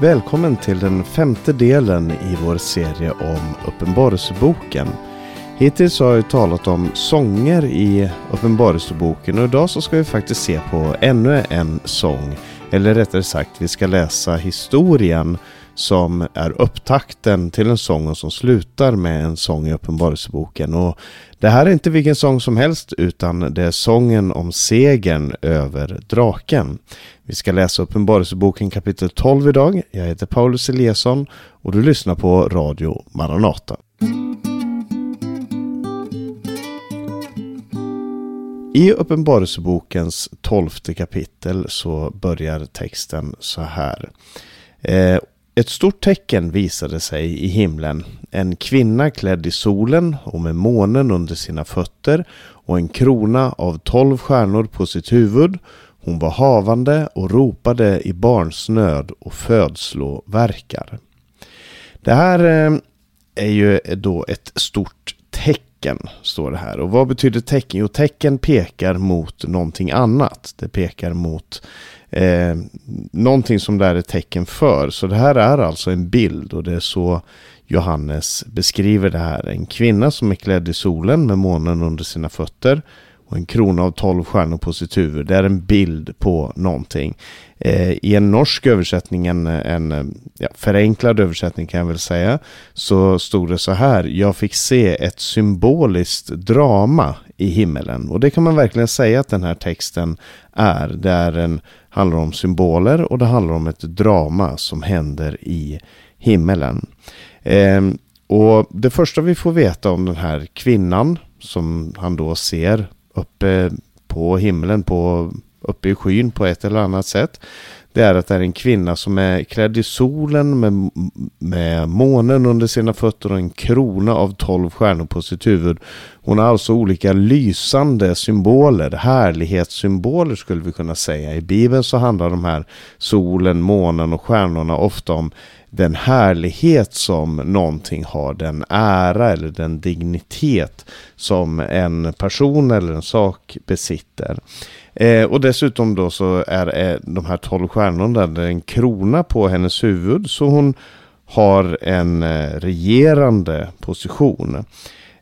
Välkommen till den femte delen i vår serie om Uppenbarelseboken. Hittills har jag talat om sånger i Uppenbarelseboken och idag så ska vi faktiskt se på ännu en sång. Eller rättare sagt, vi ska läsa historien som är upptakten till en sång och som slutar med en sång i Uppenbarelseboken. Och det här är inte vilken sång som helst utan det är sången om segern över draken. Vi ska läsa Uppenbarelseboken kapitel 12 idag. Jag heter Paulus Eliasson och du lyssnar på Radio Maranata. I Uppenbarelsebokens tolfte kapitel så börjar texten så här. Eh, ett stort tecken visade sig i himlen. En kvinna klädd i solen och med månen under sina fötter och en krona av tolv stjärnor på sitt huvud. Hon var havande och ropade i barnsnöd och födslovärkar. Det här eh, är ju då ett stort tecken, står det här. Och vad betyder tecken? Jo, tecken pekar mot någonting annat. Det pekar mot eh, någonting som det är ett tecken för. Så det här är alltså en bild och det är så Johannes beskriver det här. En kvinna som är klädd i solen med månen under sina fötter och en krona av tolv stjärnor på sitt huvud. Det är en bild på någonting. Eh, I en norsk översättning, en, en ja, förenklad översättning kan jag väl säga, så stod det så här. Jag fick se ett symboliskt drama i himmelen. Och det kan man verkligen säga att den här texten är. Det är en, handlar om symboler och det handlar om ett drama som händer i himmelen. Eh, och det första vi får veta om den här kvinnan som han då ser uppe på himlen, på, uppe i skyn på ett eller annat sätt. Det är att det är en kvinna som är klädd i solen med, med månen under sina fötter och en krona av tolv stjärnor på sitt huvud. Hon har alltså olika lysande symboler, härlighetssymboler skulle vi kunna säga. I Bibeln så handlar de här solen, månen och stjärnorna ofta om den härlighet som någonting har, den ära eller den dignitet som en person eller en sak besitter. Eh, och dessutom då så är eh, de här tolv stjärnorna en krona på hennes huvud så hon har en eh, regerande position.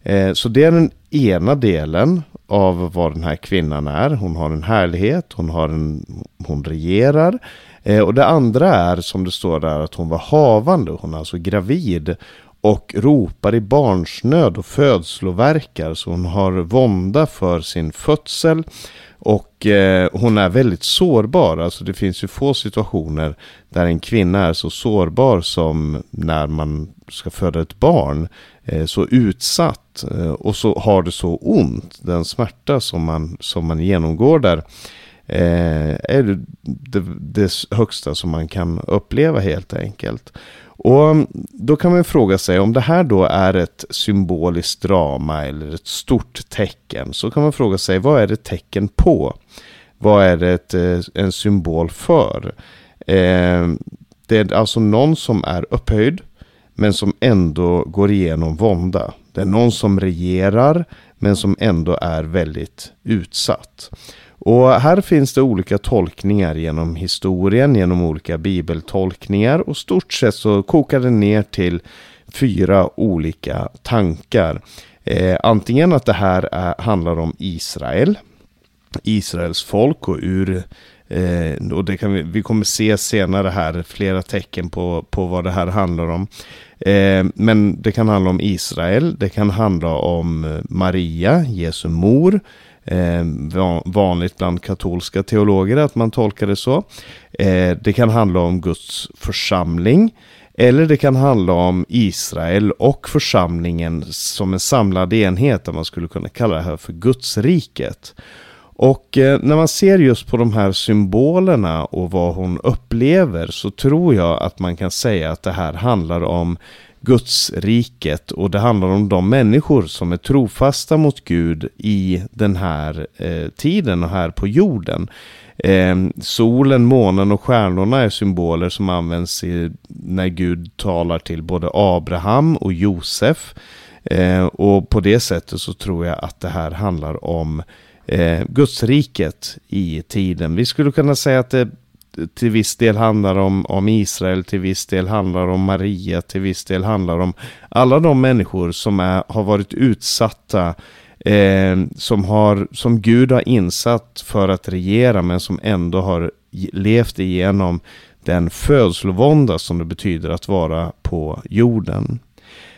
Eh, så det är den ena delen av vad den här kvinnan är. Hon har en härlighet, hon, har en, hon regerar. Eh, och det andra är som det står där att hon var havande, hon är alltså gravid och ropar i barnsnöd och födslovärkar så hon har vånda för sin födsel och eh, hon är väldigt sårbar. Alltså det finns ju få situationer där en kvinna är så sårbar som när man ska föda ett barn. Eh, så utsatt eh, och så har det så ont. Den smärta som man, som man genomgår där eh, är det, det, det högsta som man kan uppleva helt enkelt. Och mm, då kan man fråga sig om det här då är ett symboliskt drama eller ett stort tecken. Så kan man fråga sig vad är det tecken på? Vad är det ett, en symbol för? Eh, det är alltså någon som är upphöjd men som ändå går igenom vånda. Det är någon som regerar men som ändå är väldigt utsatt. Och här finns det olika tolkningar genom historien, genom olika bibeltolkningar och stort sett så kokar det ner till fyra olika tankar. Eh, antingen att det här är, handlar om Israel, Israels folk och ur eh, och det kan vi, vi kommer se senare här flera tecken på, på vad det här handlar om. Eh, men det kan handla om Israel, det kan handla om eh, Maria, Jesu mor, eh, vanligt bland katolska teologer att man tolkar det så. Eh, det kan handla om Guds församling. Eller det kan handla om Israel och församlingen som en samlad enhet, där man skulle kunna kalla det här för Gudsriket. Och eh, när man ser just på de här symbolerna och vad hon upplever så tror jag att man kan säga att det här handlar om Guds riket och det handlar om de människor som är trofasta mot Gud i den här eh, tiden och här på jorden. Eh, solen, månen och stjärnorna är symboler som används i, när Gud talar till både Abraham och Josef. Eh, och på det sättet så tror jag att det här handlar om eh, Gudsriket i tiden. Vi skulle kunna säga att det till viss del handlar om, om Israel, till viss del handlar om Maria, till viss del handlar om alla de människor som är, har varit utsatta eh, som, har, som Gud har insatt för att regera men som ändå har levt igenom den födslovånda som det betyder att vara på jorden.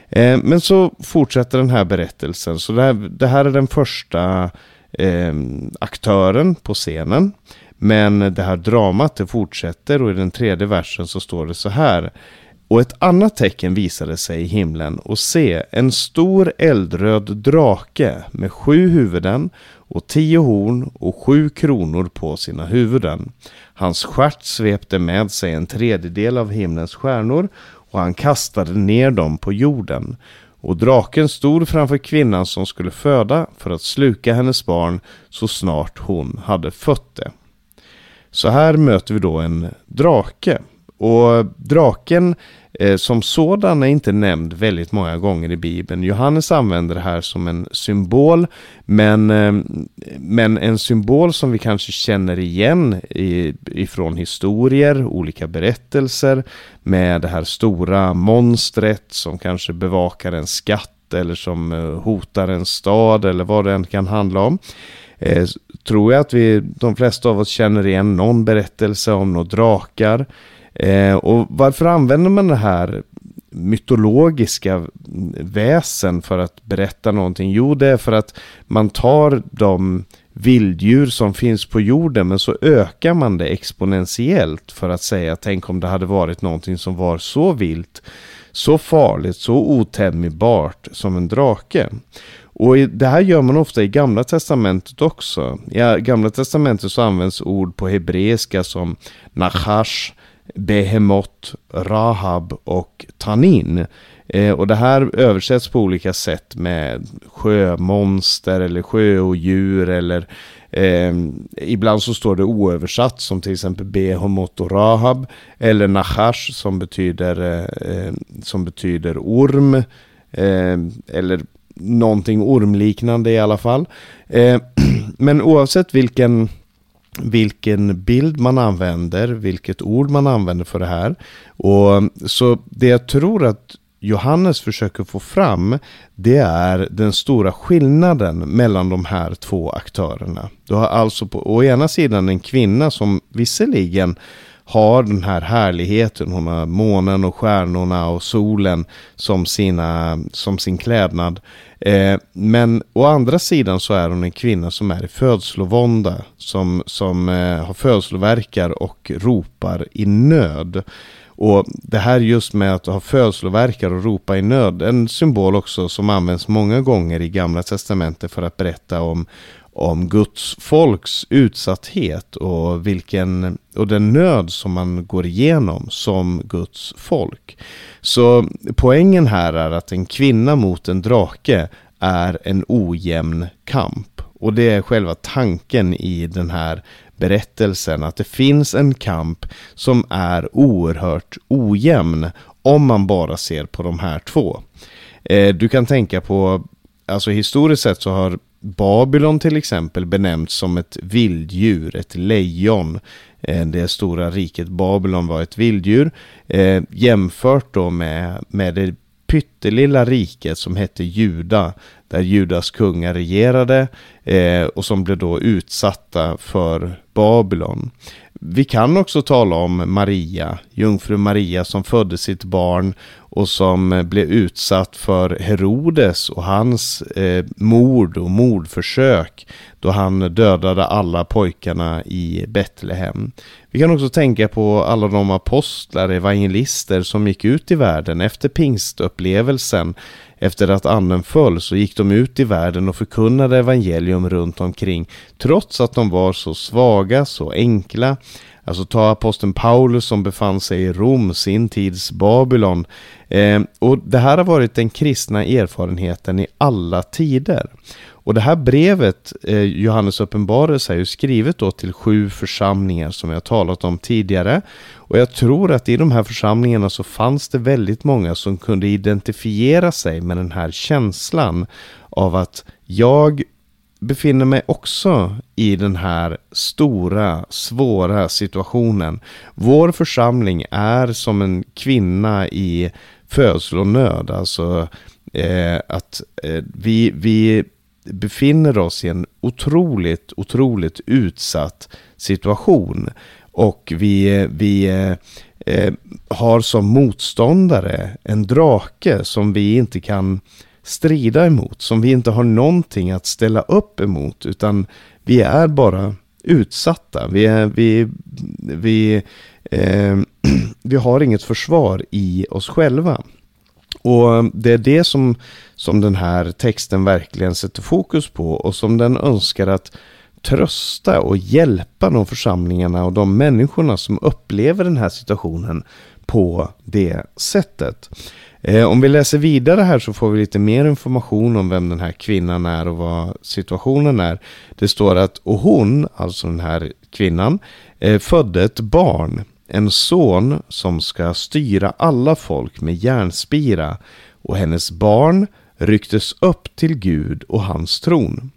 Eh, men så fortsätter den här berättelsen. Så det här, det här är den första eh, aktören på scenen. Men det här dramat det fortsätter och i den tredje versen så står det så här. Och ett annat tecken visade sig i himlen och se en stor eldröd drake med sju huvuden och tio horn och sju kronor på sina huvuden. Hans stjärt svepte med sig en tredjedel av himlens stjärnor och han kastade ner dem på jorden. Och draken stod framför kvinnan som skulle föda för att sluka hennes barn så snart hon hade fött det. Så här möter vi då en drake. Och draken Eh, som sådan är inte nämnd väldigt många gånger i Bibeln. Johannes använder det här som en symbol, men, eh, men en symbol som vi kanske känner igen ifrån historier, olika berättelser, med det här stora monstret som kanske bevakar en skatt eller som eh, hotar en stad eller vad det än kan handla om. Eh, tror jag att vi, de flesta av oss känner igen någon berättelse om några drakar. Eh, och varför använder man det här mytologiska väsen för att berätta någonting? Jo, det är för att man tar de vilddjur som finns på jorden men så ökar man det exponentiellt för att säga tänk om det hade varit någonting som var så vilt, så farligt, så otämjbart som en drake. Och det här gör man ofta i Gamla Testamentet också. I Gamla Testamentet så används ord på hebreiska som Nachash, Behemot, Rahab och Tanin. Eh, och det här översätts på olika sätt med sjömonster eller sjöodjur eller eh, ibland så står det oöversatt som till exempel Behemot och Rahab eller Nachash som betyder, eh, eh, som betyder orm eh, eller någonting ormliknande i alla fall. Eh, men oavsett vilken vilken bild man använder, vilket ord man använder för det här. Och så det jag tror att Johannes försöker få fram det är den stora skillnaden mellan de här två aktörerna. Du har alltså på å ena sidan en kvinna som visserligen har den här härligheten. Hon har månen och stjärnorna och solen som, sina, som sin klädnad. Eh, men å andra sidan så är hon en kvinna som är i födslovånda. Som, som eh, har födslovärkar och ropar i nöd. Och det här just med att ha födslovärkar och ropa i nöd, en symbol också som används många gånger i Gamla Testamentet för att berätta om, om Guds folks utsatthet och, vilken, och den nöd som man går igenom som Guds folk. Så poängen här är att en kvinna mot en drake är en ojämn kamp. Och det är själva tanken i den här berättelsen, att det finns en kamp som är oerhört ojämn om man bara ser på de här två. Eh, du kan tänka på, alltså historiskt sett så har Babylon till exempel benämnts som ett vilddjur, ett lejon. Eh, det stora riket Babylon var ett vilddjur. Eh, jämfört då med, med det pyttelilla riket som hette Juda. Där Judas kungar regerade eh, och som blev då utsatta för Babylon. Vi kan också tala om Maria, jungfru Maria som födde sitt barn och som eh, blev utsatt för Herodes och hans eh, mord och mordförsök då han dödade alla pojkarna i Betlehem. Vi kan också tänka på alla de apostlar, evangelister som gick ut i världen efter pingstupplevelsen. Efter att anden föll så gick de ut i världen och förkunnade evangelium runt omkring trots att de var så svaga, så enkla. Alltså ta aposteln Paulus som befann sig i Rom, sin tids Babylon. Eh, och det här har varit den kristna erfarenheten i alla tider. Och det här brevet, eh, Johannes uppenbarelse, är ju skrivet då till sju församlingar som vi har talat om tidigare. Och jag tror att i de här församlingarna så fanns det väldigt många som kunde identifiera sig med den här känslan av att jag befinner mig också i den här stora, svåra situationen. Vår församling är som en kvinna i födslovånöd. Alltså eh, att eh, vi, vi befinner oss i en otroligt, otroligt utsatt situation. Och vi, vi eh, eh har som motståndare en drake som vi inte kan strida emot, som vi inte har någonting att ställa upp emot, utan vi är bara utsatta. Vi, är, vi, vi, eh, vi har inget försvar i oss själva. Och det är det som, som den här texten verkligen sätter fokus på och som den önskar att trösta och hjälpa de församlingarna och de människorna som upplever den här situationen på det sättet. Eh, om vi läser vidare här så får vi lite mer information om vem den här kvinnan är och vad situationen är. Det står att och hon, alltså den här kvinnan, eh, födde ett barn, en son som ska styra alla folk med järnspira och hennes barn rycktes upp till Gud och hans tron.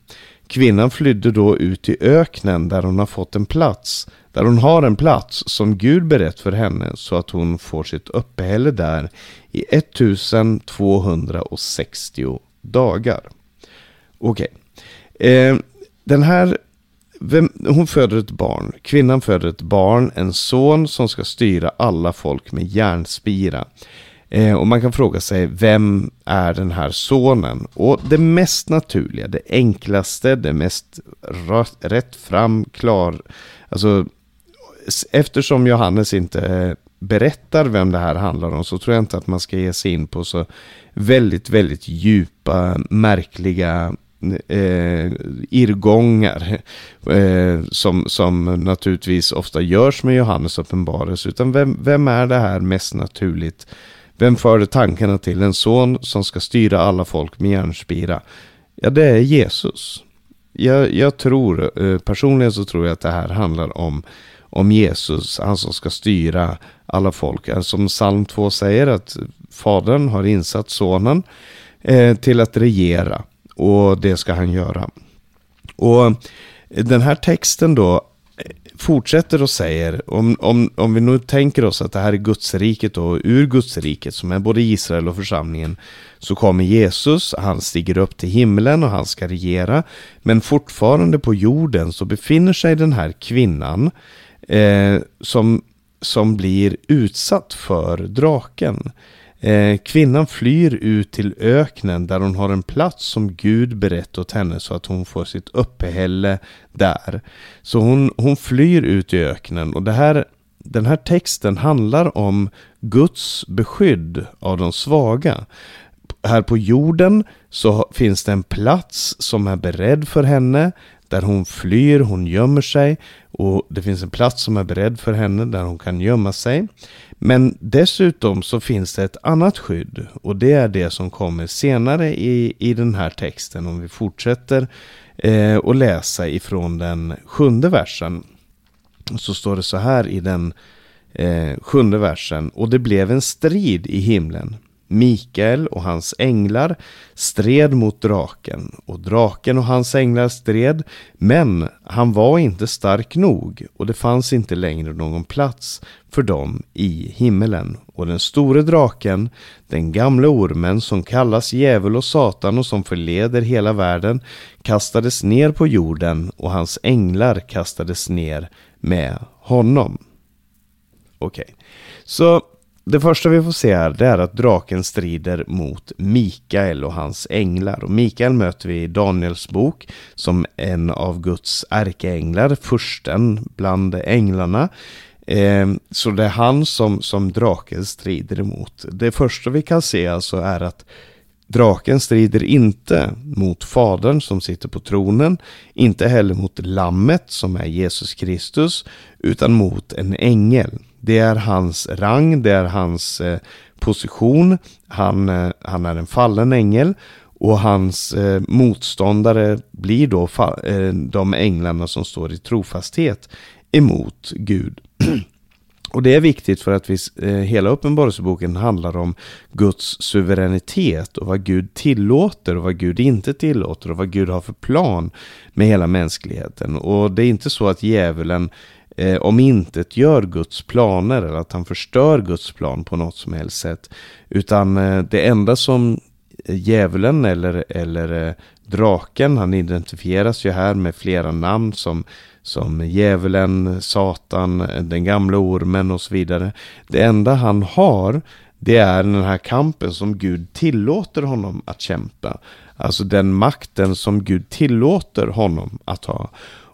Kvinnan flydde då ut i öknen där hon har fått en plats, där hon har en plats som Gud berett för henne så att hon får sitt uppehälle där i 1260 dagar. Okej, okay. eh, den här vem, hon föder ett barn. Kvinnan föder ett barn, en son som ska styra alla folk med järnspira. Eh, och man kan fråga sig, vem är den här sonen? Och det mest naturliga, det enklaste, det mest rätt fram, klar, alltså eftersom Johannes inte eh, berättar vem det här handlar om så tror jag inte att man ska ge sig in på så väldigt, väldigt djupa, märkliga eh, irrgångar eh, som, som naturligtvis ofta görs med Johannes uppenbarelse. Utan vem, vem är det här mest naturligt? Vem förde tankarna till en son som ska styra alla folk med järnspira? Ja, det är Jesus. Jag, jag tror, eh, personligen så tror jag att det här handlar om, om Jesus, han som ska styra alla folk. Eh, som psalm 2 säger att fadern har insatt sonen eh, till att regera och det ska han göra. Och den här texten då fortsätter och säger, om, om, om vi nu tänker oss att det här är Gudsriket och ur Gudsriket som är både Israel och församlingen, så kommer Jesus, han stiger upp till himlen och han ska regera. Men fortfarande på jorden så befinner sig den här kvinnan eh, som, som blir utsatt för draken. Eh, kvinnan flyr ut till öknen där hon har en plats som Gud berett åt henne så att hon får sitt uppehälle där. Så hon, hon flyr ut i öknen och det här, den här texten handlar om Guds beskydd av de svaga. Här på jorden så finns det en plats som är beredd för henne där hon flyr, hon gömmer sig och det finns en plats som är beredd för henne där hon kan gömma sig. Men dessutom så finns det ett annat skydd och det är det som kommer senare i, i den här texten om vi fortsätter eh, och läsa ifrån den sjunde versen. Så står det så här i den eh, sjunde versen och det blev en strid i himlen Mikael och hans änglar stred mot draken och draken och hans änglar stred men han var inte stark nog och det fanns inte längre någon plats för dem i himmelen. Och den store draken, den gamle ormen som kallas djävul och satan och som förleder hela världen kastades ner på jorden och hans änglar kastades ner med honom. Okej, okay. så det första vi får se här det är att draken strider mot Mikael och hans änglar. Och Mikael möter vi i Daniels bok som en av Guds ärkeänglar, försten bland änglarna. Eh, så det är han som, som draken strider emot. Det första vi kan se alltså är att Draken strider inte mot Fadern som sitter på tronen, inte heller mot Lammet som är Jesus Kristus, utan mot en ängel. Det är hans rang, det är hans eh, position. Han, eh, han är en fallen ängel och hans eh, motståndare blir då eh, de änglarna som står i trofasthet emot Gud. Och det är viktigt för att vi, eh, hela Uppenbarelseboken handlar om Guds suveränitet och vad Gud tillåter och vad Gud inte tillåter och vad Gud har för plan med hela mänskligheten. Och det är inte så att djävulen eh, om inte gör Guds planer eller att han förstör Guds plan på något som helst sätt. Utan eh, det enda som djävulen eller, eller eh, draken, han identifieras ju här med flera namn som som djävulen, Satan, eh, den gamla ormen och så vidare. Det enda han har, det är den här kampen som Gud tillåter honom att kämpa. Alltså den makten som Gud tillåter honom att ha.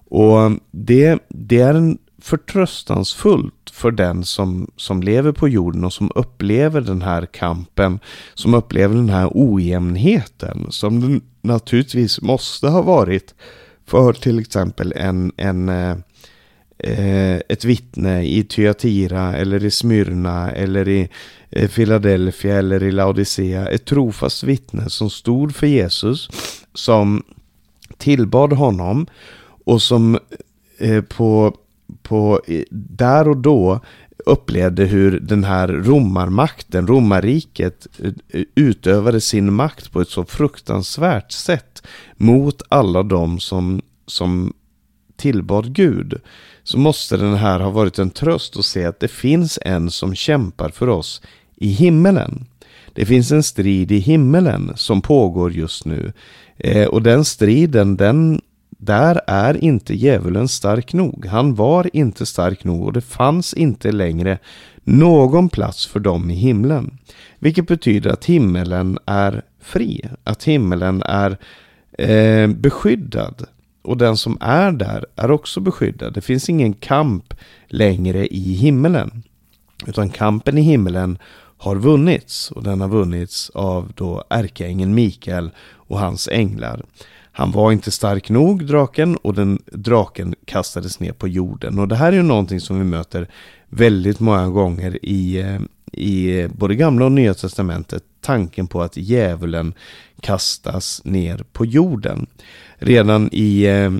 Och eh, det, det är en förtröstansfullt för den som, som lever på jorden och som upplever den här kampen, som upplever den här ojämnheten, som den naturligtvis måste ha varit för till exempel en, en eh, eh ett vittne i Thyatira eller i Smyrna eller i eh, Philadelphia eller i Laodicea. Ett trofast vittne som stod för Jesus, som tillbad honom och som eh, på, på, där och då upplevde hur den här romarmakten, romarriket, eh, utövade sin makt på ett så fruktansvärt sätt mot alla de som, som tillbad Gud. Så måste den här ha varit en tröst att se att det finns en som kämpar för oss i himmelen. Det finns en strid i himmelen som pågår just nu. Eh, och den striden, den där är inte djävulen stark nog. Han var inte stark nog och det fanns inte längre någon plats för dem i himlen. Vilket betyder att himmelen är fri, att himmelen är eh, beskyddad. Och den som är där är också beskyddad. Det finns ingen kamp längre i himmelen. Utan kampen i himmelen har vunnits och den har vunnits av då ärkeängeln Mikael och hans änglar. Han var inte stark nog, draken, och den draken kastades ner på jorden. Och det här är ju någonting som vi möter väldigt många gånger i, eh, i eh, både gamla och nya testamentet. Tanken på att djävulen kastas ner på jorden. Redan i eh,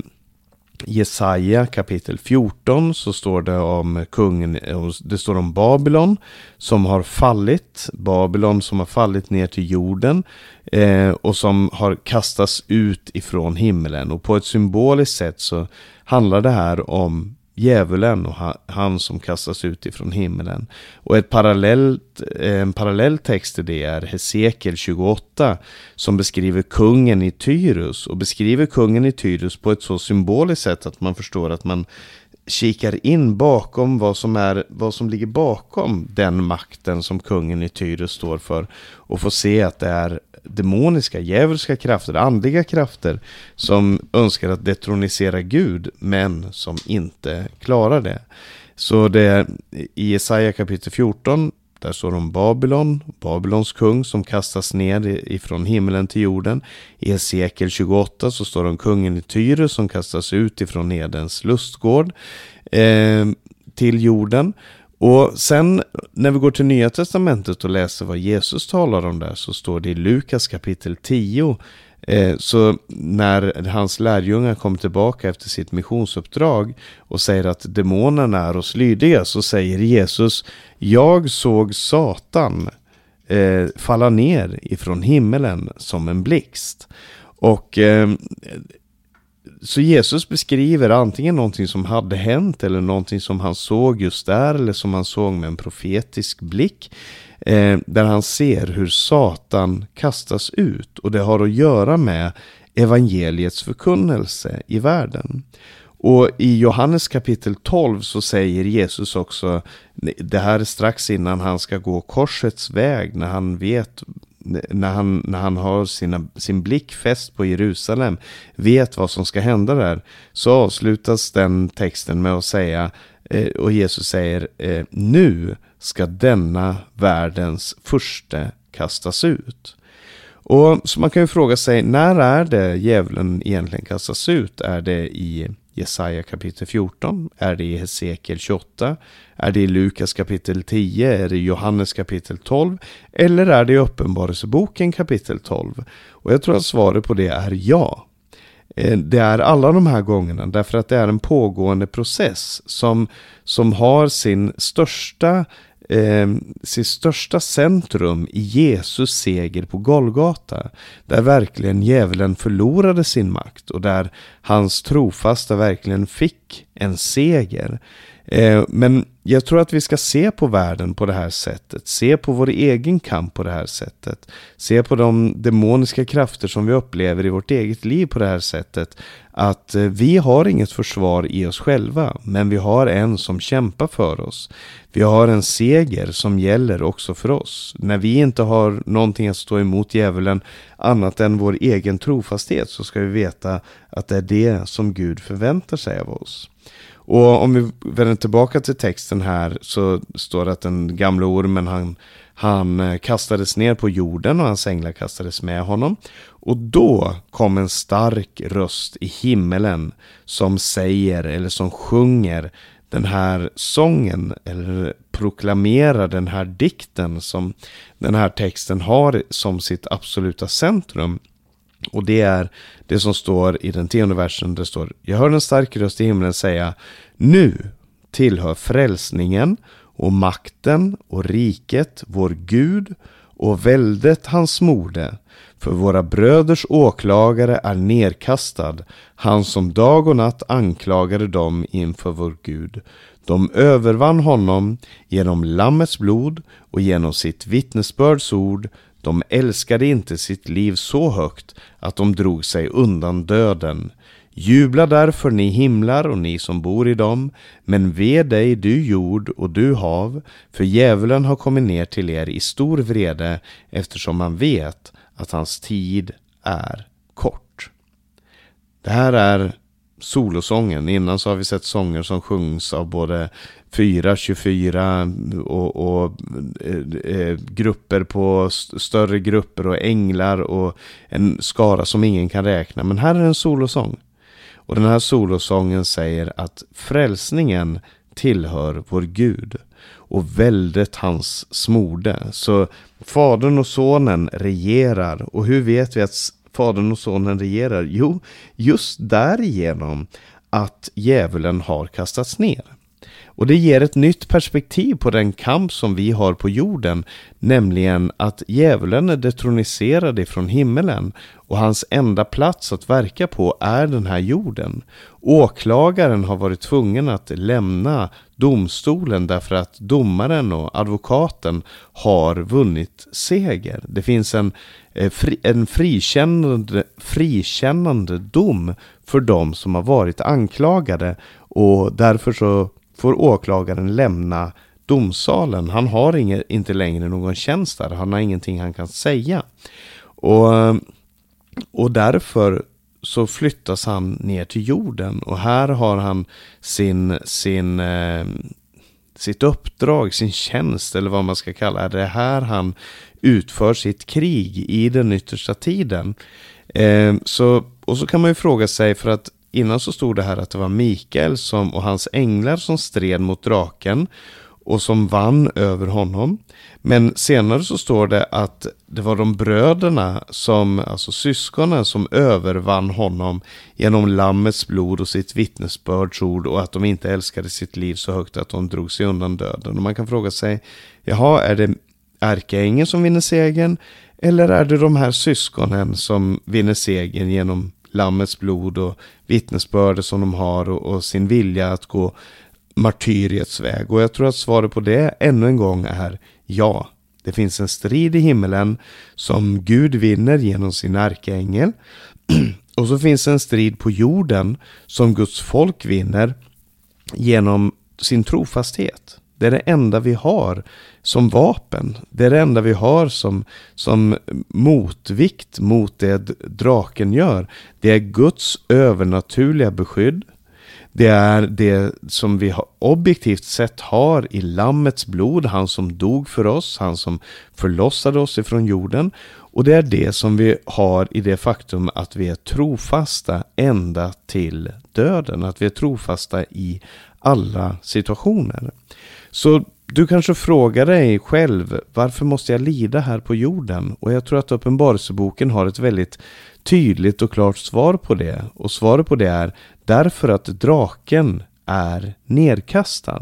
Jesaja kapitel 14 så står det om kungen, det står om Babylon som har fallit, Babylon som har fallit ner till jorden eh, och som har kastats ut ifrån himlen. Och på ett symboliskt sätt så handlar det här om djävulen och han som kastas ut ifrån himlen. Och ett parallellt, en parallell text till det är Hesekiel 28 som beskriver kungen i Tyrus och beskriver kungen i Tyrus på ett så symboliskt sätt att man förstår att man kikar in bakom vad som, är, vad som ligger bakom den makten som kungen i Tyrus står för och får se att det är demoniska, djävulska krafter, andliga krafter som önskar att detronisera Gud men som inte klarar det. Så det i Jesaja kapitel 14 där står om Babylon, Babylons kung som kastas ner ifrån himlen till jorden. I Hesekiel 28 så står det om kungen i Tyre som kastas ut ifrån Edens lustgård eh, till jorden. Och sen när vi går till Nya Testamentet och läser vad Jesus talar om där så står det i Lukas kapitel 10. Eh, så när hans lärjungar kommer tillbaka efter sitt missionsuppdrag och säger att demonerna är oss lydiga så säger Jesus Jag såg Satan eh, falla ner ifrån himmelen som en blixt. Och eh, så Jesus beskriver antingen någonting som hade hänt eller någonting som han såg just där eller som han såg med en profetisk blick. Eh, där han ser hur Satan kastas ut och det har att göra med evangeliets förkunnelse i världen. Och i Johannes kapitel 12 så säger Jesus också, det här är strax innan han ska gå korsets väg, när han vet när han, när han har sina, sin blick fäst på Jerusalem, vet vad som ska hända där, så avslutas den texten med att säga, eh, och Jesus säger, eh, nu ska denna världens första kastas ut. Och så man kan ju fråga sig, när är det djävulen egentligen kastas ut? Är det i Jesaja kapitel 14? Är det i Hesekiel 28? Är det i Lukas kapitel 10? Är det i Johannes kapitel 12? Eller är det i Uppenbarelseboken kapitel 12? Och jag tror att svaret på det är ja. Eh, det är alla de här gångerna därför att det är en pågående process som, som har sin största eh, sitt största centrum i Jesus seger på Golgata. Där verkligen djävulen förlorade sin makt och där hans trofasta verkligen fick en seger. Eh, men jag tror att vi ska se på världen på det här sättet. Se på vår egen kamp på det här sättet. Se på de demoniska krafter som vi upplever i vårt eget liv på det här sättet. Att eh, vi har inget försvar i oss själva, men vi har en som kämpar för oss. Vi har en seger som gäller också för oss. När vi inte har någonting att stå emot djävulen annat än vår egen trofasthet så ska vi veta att det är det som Gud förväntar sig av oss. Och om vi vänder tillbaka till texten här så står det att den gamla ormen han, han eh, kastades ner på jorden och hans änglar kastades med honom. Och då kom en stark röst i himmelen som säger eller som sjunger den här sången eller proklamerar den här dikten som den här texten har som sitt absoluta centrum. Och det är det som står i den tionde versen. Det står Jag hör en stark röst i himlen säga Nu tillhör frälsningen och makten och riket vår Gud och väldet hans mode. För våra bröders åklagare är nerkastad, han som dag och natt anklagade dem inför vår Gud. De övervann honom genom Lammets blod och genom sitt vittnesbörds ord. De älskade inte sitt liv så högt att de drog sig undan döden. Jubla därför ni himlar och ni som bor i dem, men ve dig du jord och du hav, för djävulen har kommit ner till er i stor vrede eftersom man vet att hans tid är kort. Det här är solosången. Innan så har vi sett sånger som sjungs av både 4, 24 och, och eh, eh grupper på st större grupper och änglar och en skara som ingen kan räkna. Men här är en solosång. Och den här solosången säger att frälsningen tillhör vår Gud och väldet hans smorde. Så Fadern och Sonen regerar. Och hur vet vi att Fadern och Sonen regerar? Jo, just därigenom att djävulen har kastats ner. Och det ger ett nytt perspektiv på den kamp som vi har på jorden, nämligen att djävulen är detroniserad ifrån himmelen och hans enda plats att verka på är den här jorden. Åklagaren har varit tvungen att lämna domstolen därför att domaren och advokaten har vunnit seger. Det finns en, eh, en frikännande, frikännande dom för de som har varit anklagade och därför så får åklagaren lämna domsalen. Han har inget, inte längre någon tjänst där, han har ingenting han kan säga. Och, och därför så flyttas han ner till jorden och här har han sin, sin, eh, sitt uppdrag, sin tjänst eller vad man ska kalla det. Det är här han utför sitt krig i den yttersta tiden. Eh, så, och så kan man ju fråga sig för att Innan så stod det här att det var Mikael som, och hans änglar som stred mot draken och som vann över honom. Men senare så står det att det var de bröderna, som, alltså syskonen, som övervann honom genom lammets blod och sitt vittnesbördsord och att de inte älskade sitt liv så högt att de drog sig undan döden. Och man kan fråga sig, jaha, är det ärkeängeln som vinner segern? Eller är det de här syskonen som vinner segern genom Lammets blod och vittnesbördet som de har och, och, sin vilja att gå martyriets väg. Och jag tror att svaret på det ännu en gång är ja. Det finns en strid i himmelen som Gud vinner genom sin ärkeängel. Och så finns en strid på jorden som Guds folk vinner genom sin trofasthet. Det är det enda vi har som vapen. Det är det enda vi har som, som motvikt mot det draken gör. Det är Guds övernaturliga beskydd. Det är det som vi objektivt sett har i Lammets blod, han som dog för oss, han som förlossade oss ifrån jorden. Och det är det som vi har i det faktum att vi är trofasta ända till döden, att vi är trofasta i alla situationer. Så du kanske frågar dig själv, varför måste jag lida här på jorden? Och jag tror att Uppenbarelseboken har ett väldigt tydligt och klart svar på det. Och svaret på det är därför att draken är nedkastad.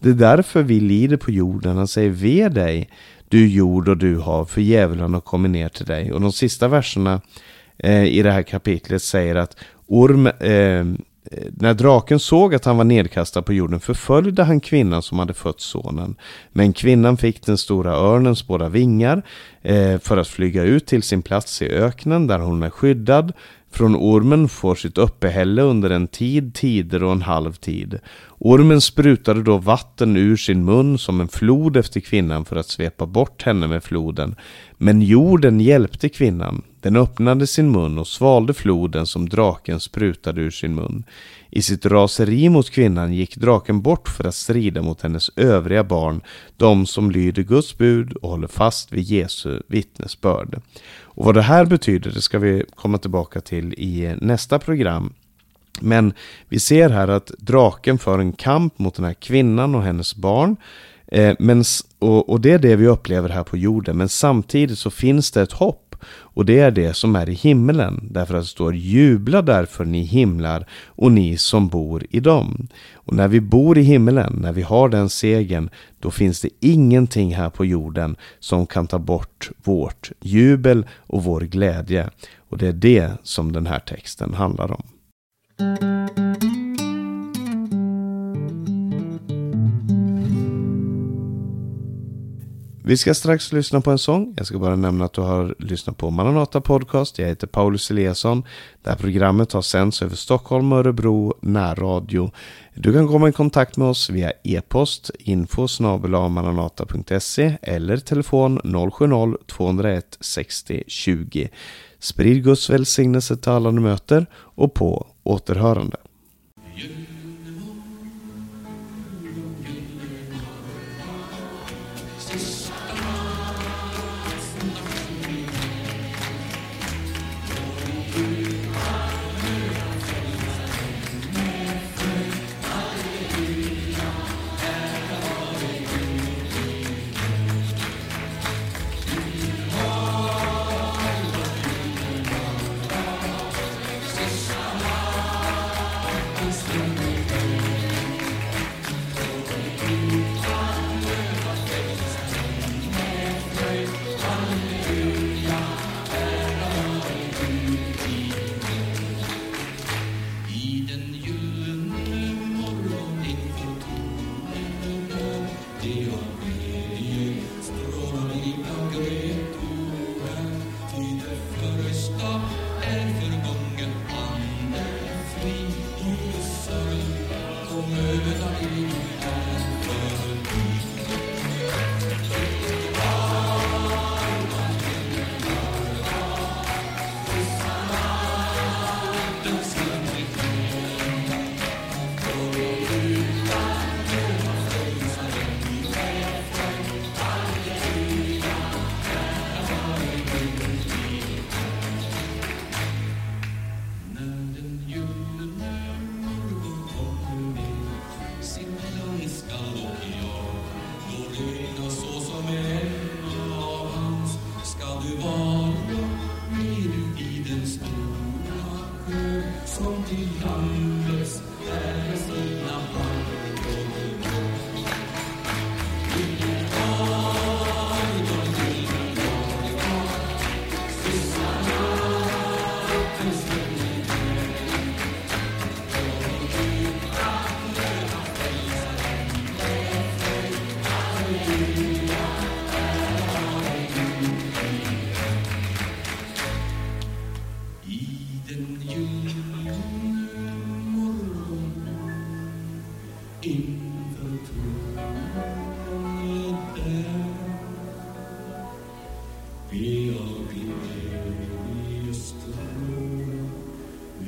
Det är därför vi lider på jorden. Han säger ve dig, du jord och du hav, för djävulen har kommit ner till dig. Och de sista verserna eh, i det här kapitlet säger att orm, eh, Eh, när draken såg att han var nedkastad på jorden förföljde han kvinnan som hade fött sonen. Men kvinnan fick den stora örnens båda vingar eh, för att flyga ut till sin plats i öknen där hon är skyddad från ormen får sitt uppehälle under en tid, tider och en halv tid. Ormen sprutade då vatten ur sin mun som en flod efter kvinnan för att svepa bort henne med floden. Men jorden hjälpte kvinnan. Den öppnade sin mun och svalde floden som draken sprutade ur sin mun. I sitt raseri mot kvinnan gick draken bort för att strida mot hennes övriga barn, de som lyder Guds bud och håller fast vid Jesu vittnesbörd. Och vad det här betyder, det ska vi komma tillbaka till i nästa program. Men vi ser här att draken för en kamp mot den här kvinnan och hennes barn. Eh, men, och, och det är det vi upplever här på jorden. Men samtidigt så finns det ett hopp och det är det som är i himmelen, därför att det står jubla därför ni himlar och ni som bor i dem. Och när vi bor i himmelen, när vi har den segern, då finns det ingenting här på jorden som kan ta bort vårt jubel och vår glädje. Och det är det som den här texten handlar om. Vi ska strax lyssna på en sång. Jag ska bara nämna att du har lyssnat på Maranata Podcast. Jag heter Paulus Eliasson. Det här programmet har sänds över Stockholm, Örebro, närradio. Du kan komma i kontakt med oss via e-post info maranata.se eller telefon 070-201 60 20. Sprid Guds välsignelse till alla du möter och på återhörande.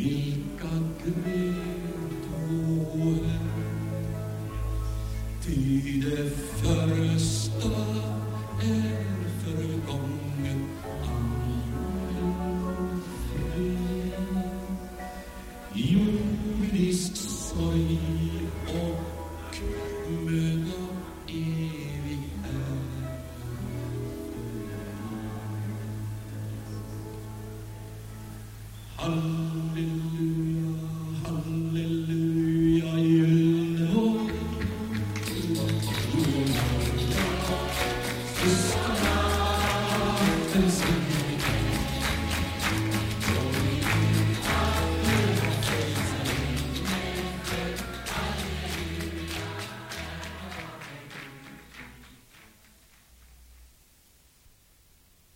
Vilka grötårar, ty det föreslår